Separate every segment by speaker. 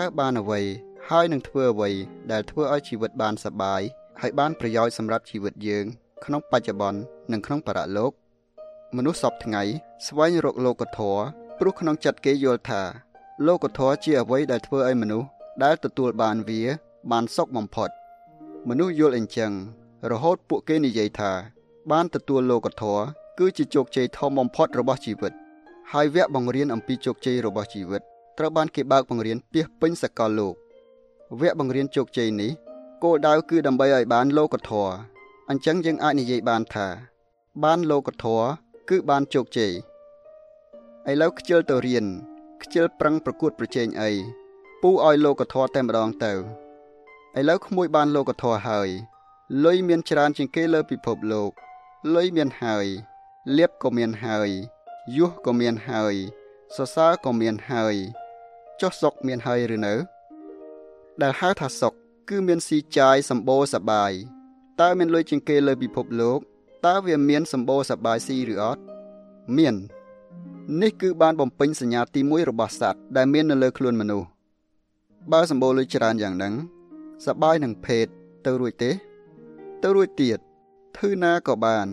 Speaker 1: ើបានអ្វីហើយនឹងធ្វើអ្វីដែលធ្វើឲ្យជីវិតបានសប្បាយហើយបានប្រយោជន៍សម្រាប់ជីវិតយើង ក្នុងបច្ចុប្បន្ននិងក្នុងបរលោក មនុស្សសពថ្ងៃ ស្វែងរកលោកធម៌ព្រោះក្នុងចិត្តគេយល់ថា លោកធម៌ជាអ្វីដែលធ្វើឲ្យមនុស្សដែលទទួលបានវា បានសុខបំផុត មនុស្សយល់អញ្ចឹង រហូតពួកគេនិយាយថា បានទទួលលោកធម៌គឺជាជោគជ័យធំបំផុតរបស់ជីវិត ហើយវគ្គបង្រៀនអំពីជោគជ័យរបស់ជីវិត ត្រូវបានគេបើកបង្រៀនពាសពេញសកលលោកវគ្គបង្រៀនជោគជ័យនេះគោលដៅគឺដើម្បីឲ្យបានលោកធម៌អញ្ចឹងយើងអាចនិយាយបានថា បានលោកធម៌គឺបានជោគជ័យឥឡូវខ្ជិលទៅរៀនខ្ជិលប្រឹងប្រកួតប្រជែងអីពូឲ្យលោកធម៌តែម្ដងទៅឥឡូវក្មួយបានលោកធម៌ហើយលុយមានច្រើនជាងគេលើពិភពលោកលុយមានហើយលៀបក៏មានហើយយុះក៏មានហើយសរសើរក៏មានហើយ ចុះសុកមានហើយឬនៅ ដែលហៅថាសុកគឺមានស៊ីចាយសម្បូរសបាយតើមានលុយជាងគេលើពិភពលោកតើវាមានសម្បូរសបាយស៊ីឬអត់មាន នេះគឺបានបំពេញសញ្ញាទី1របស់សត្វដែលមាននៅលើខ្លួនមនុស្សបើសម្បូរលុយច្រើនយ៉ាងហ្នឹងសបាយនឹងភេទទៅរួចទេ ទៅរួចទៀតធឺណាក៏បាន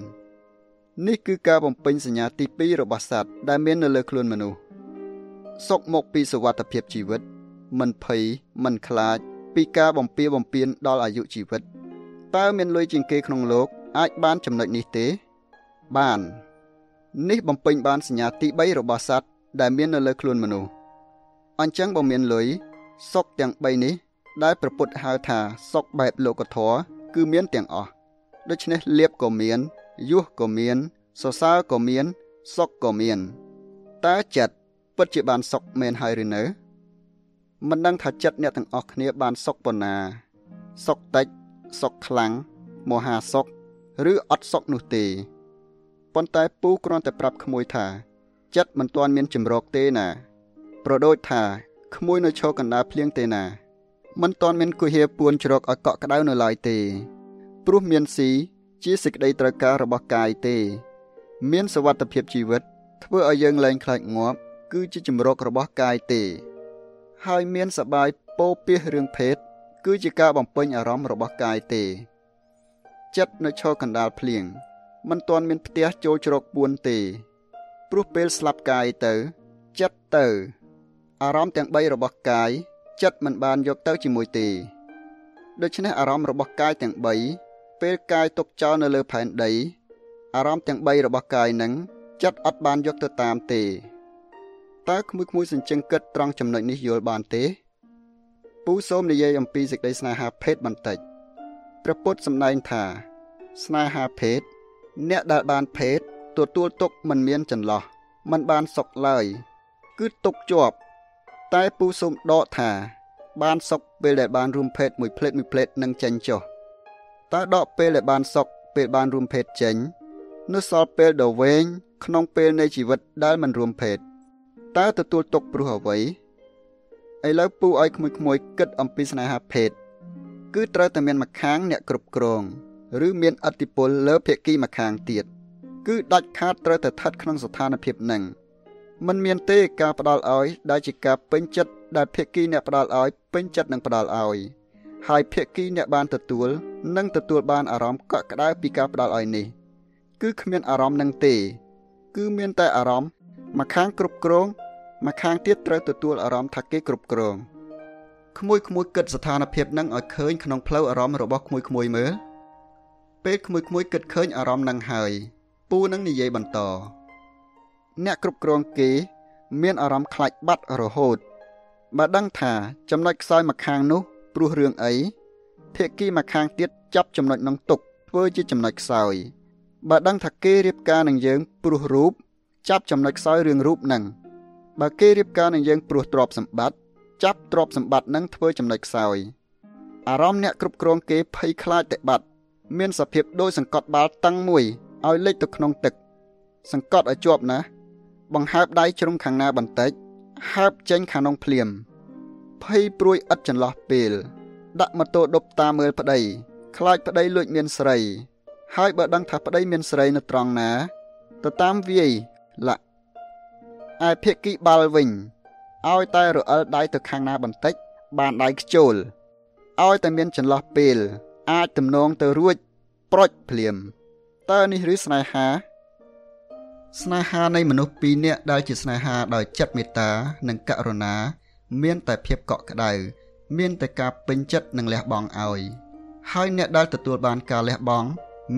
Speaker 1: នេះគឺការបំពេញសញ្ញាទី2របស់សត្វដែលមាននៅលើខ្លួនមនុស្ស សុកមកពីសវត្ថភាពជីវិត មិនភ័យមិនខ្លាច ពីការបំពៀបំពៀនដល់អាយុជីវិតតើមានលុយជាងគេក្នុងលោក អាចបានចំណុចនេះទេ បាន នេះបំពេញបានសញ្ញាទី3របស់សត្វដែលមាននៅលើខ្លួនមនុស្សអញ្ចឹងបើមានលុយសុកទាំង3នេះ ដែលប្រពុតហៅថាសុកបែបលោកធម៌គឺមានទាំងអស់ដូច្នេះលៀបក៏មានយុះក៏មានសរសើរក៏មានសុកក៏មានតើចិត្ត ពិតជាបានសុកមែនហើយឬនៅមិនដឹងថាចិត្តអ្នកទាំងអស់គ្នាបានសុកប៉ុណ្ណាសុកតិចសុកខ្លាំងមហាសុកឬអត់សុកនោះទេប៉ុន្តែពូគ្រាន់តែប្រាប់ក្មួយថា ចិត្តមិនទាន់មានចម្រោកទេណា ប្រដូចថាក្មួយនៅឈរកណ្ដាលភ្លៀងទេណា មិនទាន់មានគុហាពួនជ្រកឲ្យកក់ក្ដៅនៅឡើយទេព្រោះមានស៊ីជាសេចក្តីត្រូវការរបស់កាយទេ មានសវត្ថភាពជីវិត ធ្វើឲ្យយើងលែងខ្លាចងាប់ គឺជាចម្រោករបស់កាយទេ ហើយមានសបាយពោពាសរឿងភេទគឺជាការបំពេញអារម្មណ៍របស់កាយទេ ចិត្តនៅឈរកណ្ដាលភ្លៀងមិនទាន់មានផ្ទះចូលជ្រកពួនទេ ព្រោះពេលស្លាប់កាយទៅ ចិត្តទៅ អារម្មណ៍ទាំង3របស់កាយចិត្តមិនបានយកទៅជាមួយទេដូច្នេះអារម្មណ៍របស់កាយទាំង3ពេលកាយຕົកចោលនៅលើផែនដី អារម្មណ៍ទាំង3របស់កាយនឹងចិត្តអត់បានយកទៅតាមទេ តើក្មួយក្មួយសញ្ជឹងគិតត្រង់ចំណុចនេះយល់បានទេពូសូមនិយាយអំពីសេចក្តីស្នេហាភេទបន្តិចព្រះពុទ្ធសម្ដែងថា ស្នេហាភេទអ្នកដែលបានភេទទទួលទុកមិនមានចន្លោះមិនបានសុខឡើយ គឺទុកជាប់ តែពូសូមដកថា បានសុខពេលដែលបានរួមភេទមួយផ្លេតមួយផ្លេតនឹងចេញចុះតើដកពេលដែលបានសុខពេលបានរួមភេទចេញ នៅសល់ពេលដ៏វែងក្នុងពេលនៃជីវិតដែលមិនរួមភេទ តើទទួលទុកព្រោះអ្វីឥឡូវពូឲ្យក្មួយៗគិតអំពីស្នេហាភេទគឺត្រូវតែមានម្ខាងអ្នកគ្រប់គ្រង ឬមានអធិបុលលើភាគីម្ខាងទៀតគឺដាច់ខាតត្រូវតែស្ថិតក្នុងស្ថានភាពនឹងมันមានទេការផ្ដាល់ឲ្យដែលជាការពេញចិត្តដែលភាគីអ្នកផ្ដាល់ឲ្យពេញចិត្តនឹងផ្ដាល់ឲ្យហើយភាគីអ្នកបានទទួលនឹងទទួលបានអារម្មណ៍កក់ក្ដៅពីការផ្ដាល់ឲ្យនេះគឺគ្មានអារម្មណ៍នឹងទេ គឺមានតែអារម្មណ៍ម្ខាងគ្រប់គ្រង ម្ខាងទៀតត្រូវទទួលអារម្មណ៍ថាគេគ្រប់គ្រងក្មួយក្មួយគិតស្ថានភាពនឹងឲ្យឃើញក្នុងផ្លូវអារម្មណ៍របស់ក្មួយក្មួយមើលពេលក្មួយក្មួយគិតឃើញអារម្មណ៍នឹងហើយពូនឹងនិយាយបន្តអ្នកគ្រប់គ្រងគេ មានអារម្មណ៍ខ្លាចបាត់រហូតបើដឹងថាចំណុចខ្សោយម្ខាងនោះព្រោះរឿងអីភាគីម្ខាងទៀតចាប់ចំណុចនោះទុកធ្វើជាចំណុចខ្សោយបើដឹងថាគេរៀបការនឹងយើងព្រោះរូបចាប់ចំណុចខ្សោយរឿងរូបនឹង បើគេរៀបការនឹងយើងព្រោះទ្រព្យសម្បត្តិចាប់ទ្រព្យសម្បត្តិនឹងធ្វើចំណុចខ្សោយអារម្មណ៍អ្នកគ្រប់គ្រងគេភ័យខ្លាចតែបាត់មានសភាពដូចសង្កត់បាល់តឹងមួយឲ្យលិចទៅក្នុងទឹក សង្កត់ឲ្យជាប់ណាបង្ហើបដៃជ្រុងខាងណាបន្តិចហើបចេញខាងក្នុងភ្លាមភ័យព្រួយឥតចន្លោះពេល ដាក់ម៉ូតូដប់តាមមើលប្តីខ្លាចប្តីលួចមានស្រី ហើយបើដឹងថាប្តីមានស្រីនៅត្រង់ណាទៅតាមវាយលាក់ ឯភាគីបាល់វិញឲ្យតែរអិលដៃទៅខាងណាបន្តិច បានដៃខ្ជូលឲ្យតែមានចន្លោះពេល អាចទំនងទៅរួចប្រុចភ្លាមតើនេះឬស្នេហាស្នេហានៃមនុស្សពីរនាក់ដែលជាស្នេហាដោយចិត្តមេត្តានិងករុណា មានតែភាពកក់ក្ដៅមានតែការពេញចិត្តនិងលះបង់ឲ្យហើយអ្នកដែលទទួលបានការលះបង់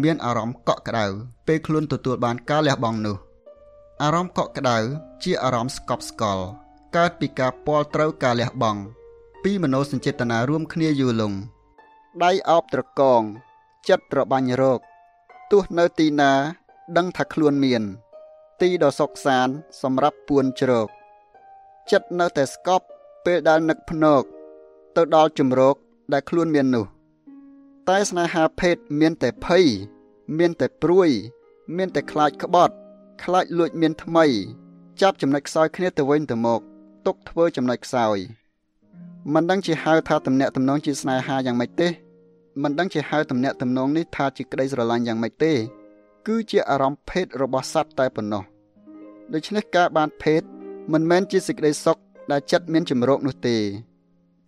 Speaker 1: មានអារម្មណ៍កក់ក្ដៅពេលខ្លួនទទួលបានការលះបង់នោះ អារម្មណ៍កក់ក្ដៅជាអារម្មណ៍ស្កប់ស្កល់កើតពីការពាល់ត្រូវការលះបង់ពីមโนសញ្ចេតនារួមគ្នាយូរលង់ដៃអោបត្រកង ចិត្តត្របាញ់រោគទោះនៅទីណា ដឹងថាខ្លួនមាន ទីដ៏សុខសានសម្រាប់ពួនជ្រោកចិត្តនៅតែស្កប់ពេលដែលនឹកភ្នែកទៅដល់ជំរោគដែលខ្លួនមាននោះ តែស្នេហាភេទមានតែភ័យមានតែព្រួយ មានតែខ្លាចក្បត់ ខ្លាចលួចមានថ្មី ចាប់ចំណុចខ្សោយគ្នាទៅវិញទៅមកទុកធ្វើចំណុចខ្សោយមិនដឹងជាហៅថាតំណាក់តំណងជាស្នេហាយ៉ាងម៉េចទេមិនដឹងជាហៅតំណាក់តំណងនេះថាជាក្តីស្រឡាញ់យ៉ាងម៉េចទេ គឺជាអារម្មណ៍ភេទរបស់សត្វតែប៉ុណ្ណោះដូច្នេះការបានភេទមិនមែនជាសេចក្តីសុខដែលចិត្តមានចម្រោកនោះទេ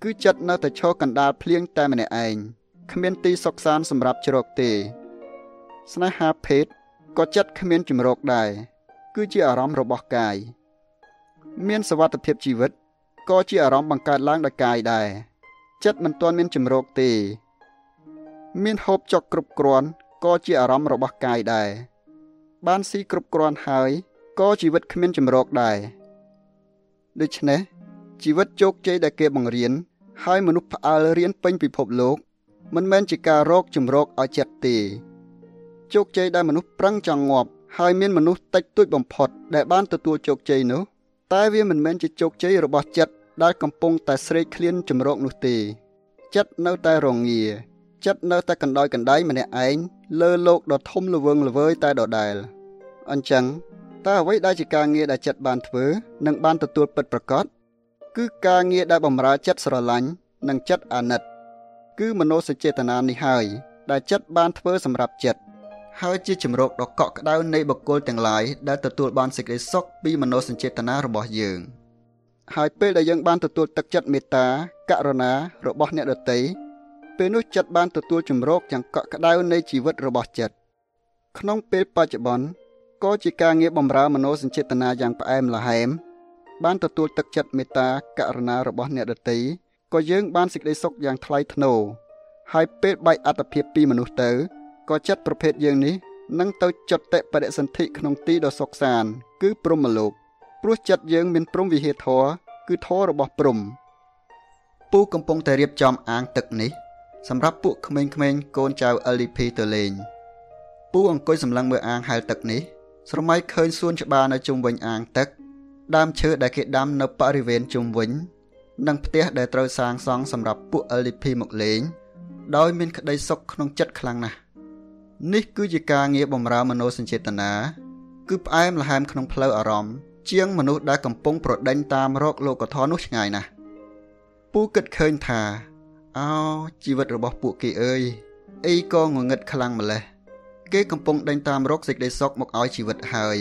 Speaker 1: គឺចិត្តនៅតែឈរកណ្ដាលភ្លៀងតែម្នាក់ឯងគ្មានទីសុខសាន្តសម្រាប់ជ្រកទេ ស្នេហាភេទ ក៏ចិត្តគ្មានចម្រោកដែរគឺជាអារម្មណ៍របស់កាយមានសវត្ថភាពជីវិតក៏ជាអារម្មណ៍បង្កើតឡើងដោយកាយដែរចិត្តមិនទាន់មានចម្រោកទេ មានហូបចុកគ្រប់គ្រាន់ក៏ជាអារម្មណ៍របស់កាយដែរបានស៊ីគ្រប់គ្រាន់ហើយក៏ជីវិតគ្មានចម្រោកដែរដូច្នេះជីវិតជោគជ័យដែលគេបង្រៀនហើយមនុស្សផ្អើលរៀនពេញពិភពលោក មិនមែនជាការរកជំរកឲ្យចិត្តទេ ជោគជ័យដែលមនុស្សប្រឹងចង់ងាប់ហើយមានមនុស្សតិចតួចបំផុត ដែលបានទទួលជោគជ័យនោះតែវាមិនមែនជាជោគជ័យរបស់ចិត្តដែលកំពុងតែស្រេកឃ្លានជំរកនោះទេចិត្តនៅតែរងាចិត្តនៅតែកណ្ដោយកណ្ដាយម្នាក់ឯងលើលោកដ៏ធំល្វឹងល្វើយតែដដែលអញ្ចឹងតើអ្វីដែលជាការងារដែលចិត្តបានធ្វើនិងបានទទួលពិតប្រាកដគឺការងារដែលបំរើចិត្តស្រឡាញ់និងចិត្តអាណិត គឺមនោសញ្ចេតនានេះហើយដែលចិត្តបានធ្វើសម្រាប់ចិត្ត ហើយជាជំរកដ៏កក់ក្ដៅនៃបុគ្គលទាំងឡាយដែលទទួលបានសេចក្តីសុខពីមនោសញ្ចេតនារបស់យើងហើយពេលដែលយើងបានទទួលទឹកចិត្តមេត្តាករុណារបស់អ្នកដទៃពេលនោះចិត្តបានទទួលជំរកយ៉ាងកក់ក្ដៅនៃជីវិតរបស់ចិត្តក្នុងពេលបច្ចុប្បន្នក៏ជាការងារបម្រើមនោសញ្ចេតនាយ៉ាងផ្អែមល្ហែមបានទទួលទឹកចិត្តមេត្តាករុណារបស់អ្នកដទៃក៏យើងបានសេចក្តីសុខយ៉ាងថ្លៃថ្នូរហើយពេលបែកអត្តភាពពីមនុស្សទៅ ក៏ចិត្តប្រភេទយើងនេះនឹងទៅចុតតិបរិសន្ធិក្នុងទីដ៏សុខសាន គឺព្រហ្មលោកព្រោះចិត្តយើងមានព្រំវិហារធរគឺធររបស់ព្រំពូកំពុងតែរៀបចំអាងទឹកនេះ សម្រាប់ពួកក្មេងៗកូនចៅ LDP ទៅលេងពូអង្គុយសម្លឹងមើលអាងហែលទឹកនេះស្រមៃឃើញសួនច្បារនៅជុំវិញអាងទឹក ដើមឈើដែលគេដាំនៅបរិវេណជុំវិញ និងផ្ទះដែលត្រូវសាងសង់សម្រាប់ពួក LDP មកលេង ដោយមានក្តីសុខក្នុងចិត្តខ្លាំងណាស់ នេះគឺជាការងារបម្រើមនោសញ្ចេតនាគឺផ្អែមល្ហែមក្នុងផ្លូវអារម្មណ៍ជាងមនុស្សដែលកំពុងប្រដេញតាមរកលោកធម៌នោះឆ្ងាយណាស់ពូគិតឃើញថាអោជីវិតរបស់ពួកគេអើយអីក៏ងងឹតខ្លាំងម្លេះគេកំពុងដេញតាមរកសេចក្តីសុខមកឲ្យជីវិតហើយ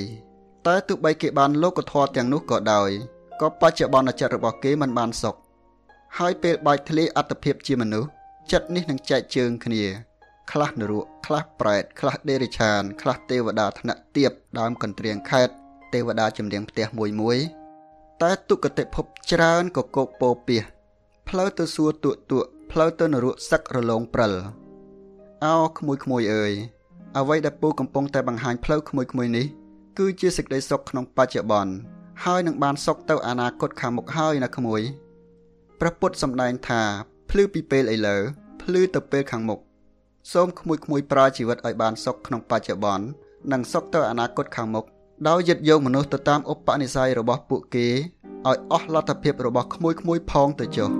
Speaker 1: តែទោះបីគេបានលោកធម៌ទាំងនោះក៏ដោយក៏បច្ចុប្បន្នចិត្តរបស់គេមិនបានសុខហើយពេលបែកធ្លាយអត្តភាពជាមនុស្សចិត្តនេះនឹងចែកជើងគ្នា ខ្លះនរកខ្លះប្រែតខ្លះដេរិឆាន ខ្លះទេវតាថ្នាក់ទៀបដើមកន្ទ្រៀងខេតទេវតាចម្រៀងផ្ទះមួយមួយតែទុគតិភពច្រើនក៏គោកពោពៀសផ្លូវទៅសួរទួកទួកផ្លូវទៅនរកសឹករលងព្រិលអោក្មួយក្មួយអើយអ្វីដែលពូកំពុងតែបង្ហាញផ្លូវក្មួយក្មួយនេះគឺជាសេចក្តីសុខក្នុងបច្ចុប្បន្នហើយនឹងបានសុខទៅអនាគតខាងមុខហើយណាក្មួយព្រះពុទ្ធសម្ដែងថាភ្លឺពីពេលឥឡូវភ្លឺទៅពេលខាងមុខ សូមក្មួយក្មួយប្រើជីវិតឲ្យបានសុខក្នុងបច្ចុប្បន្ននិងសុខទៅអនាគតខាងមុខដោយยึดយកមនុស្សទៅតាមឧបនិស្ស័យរបស់ពួកគេឲ្យអស់លទ្ធភាពរបស់ក្មួយក្មួយផងទៅចុះ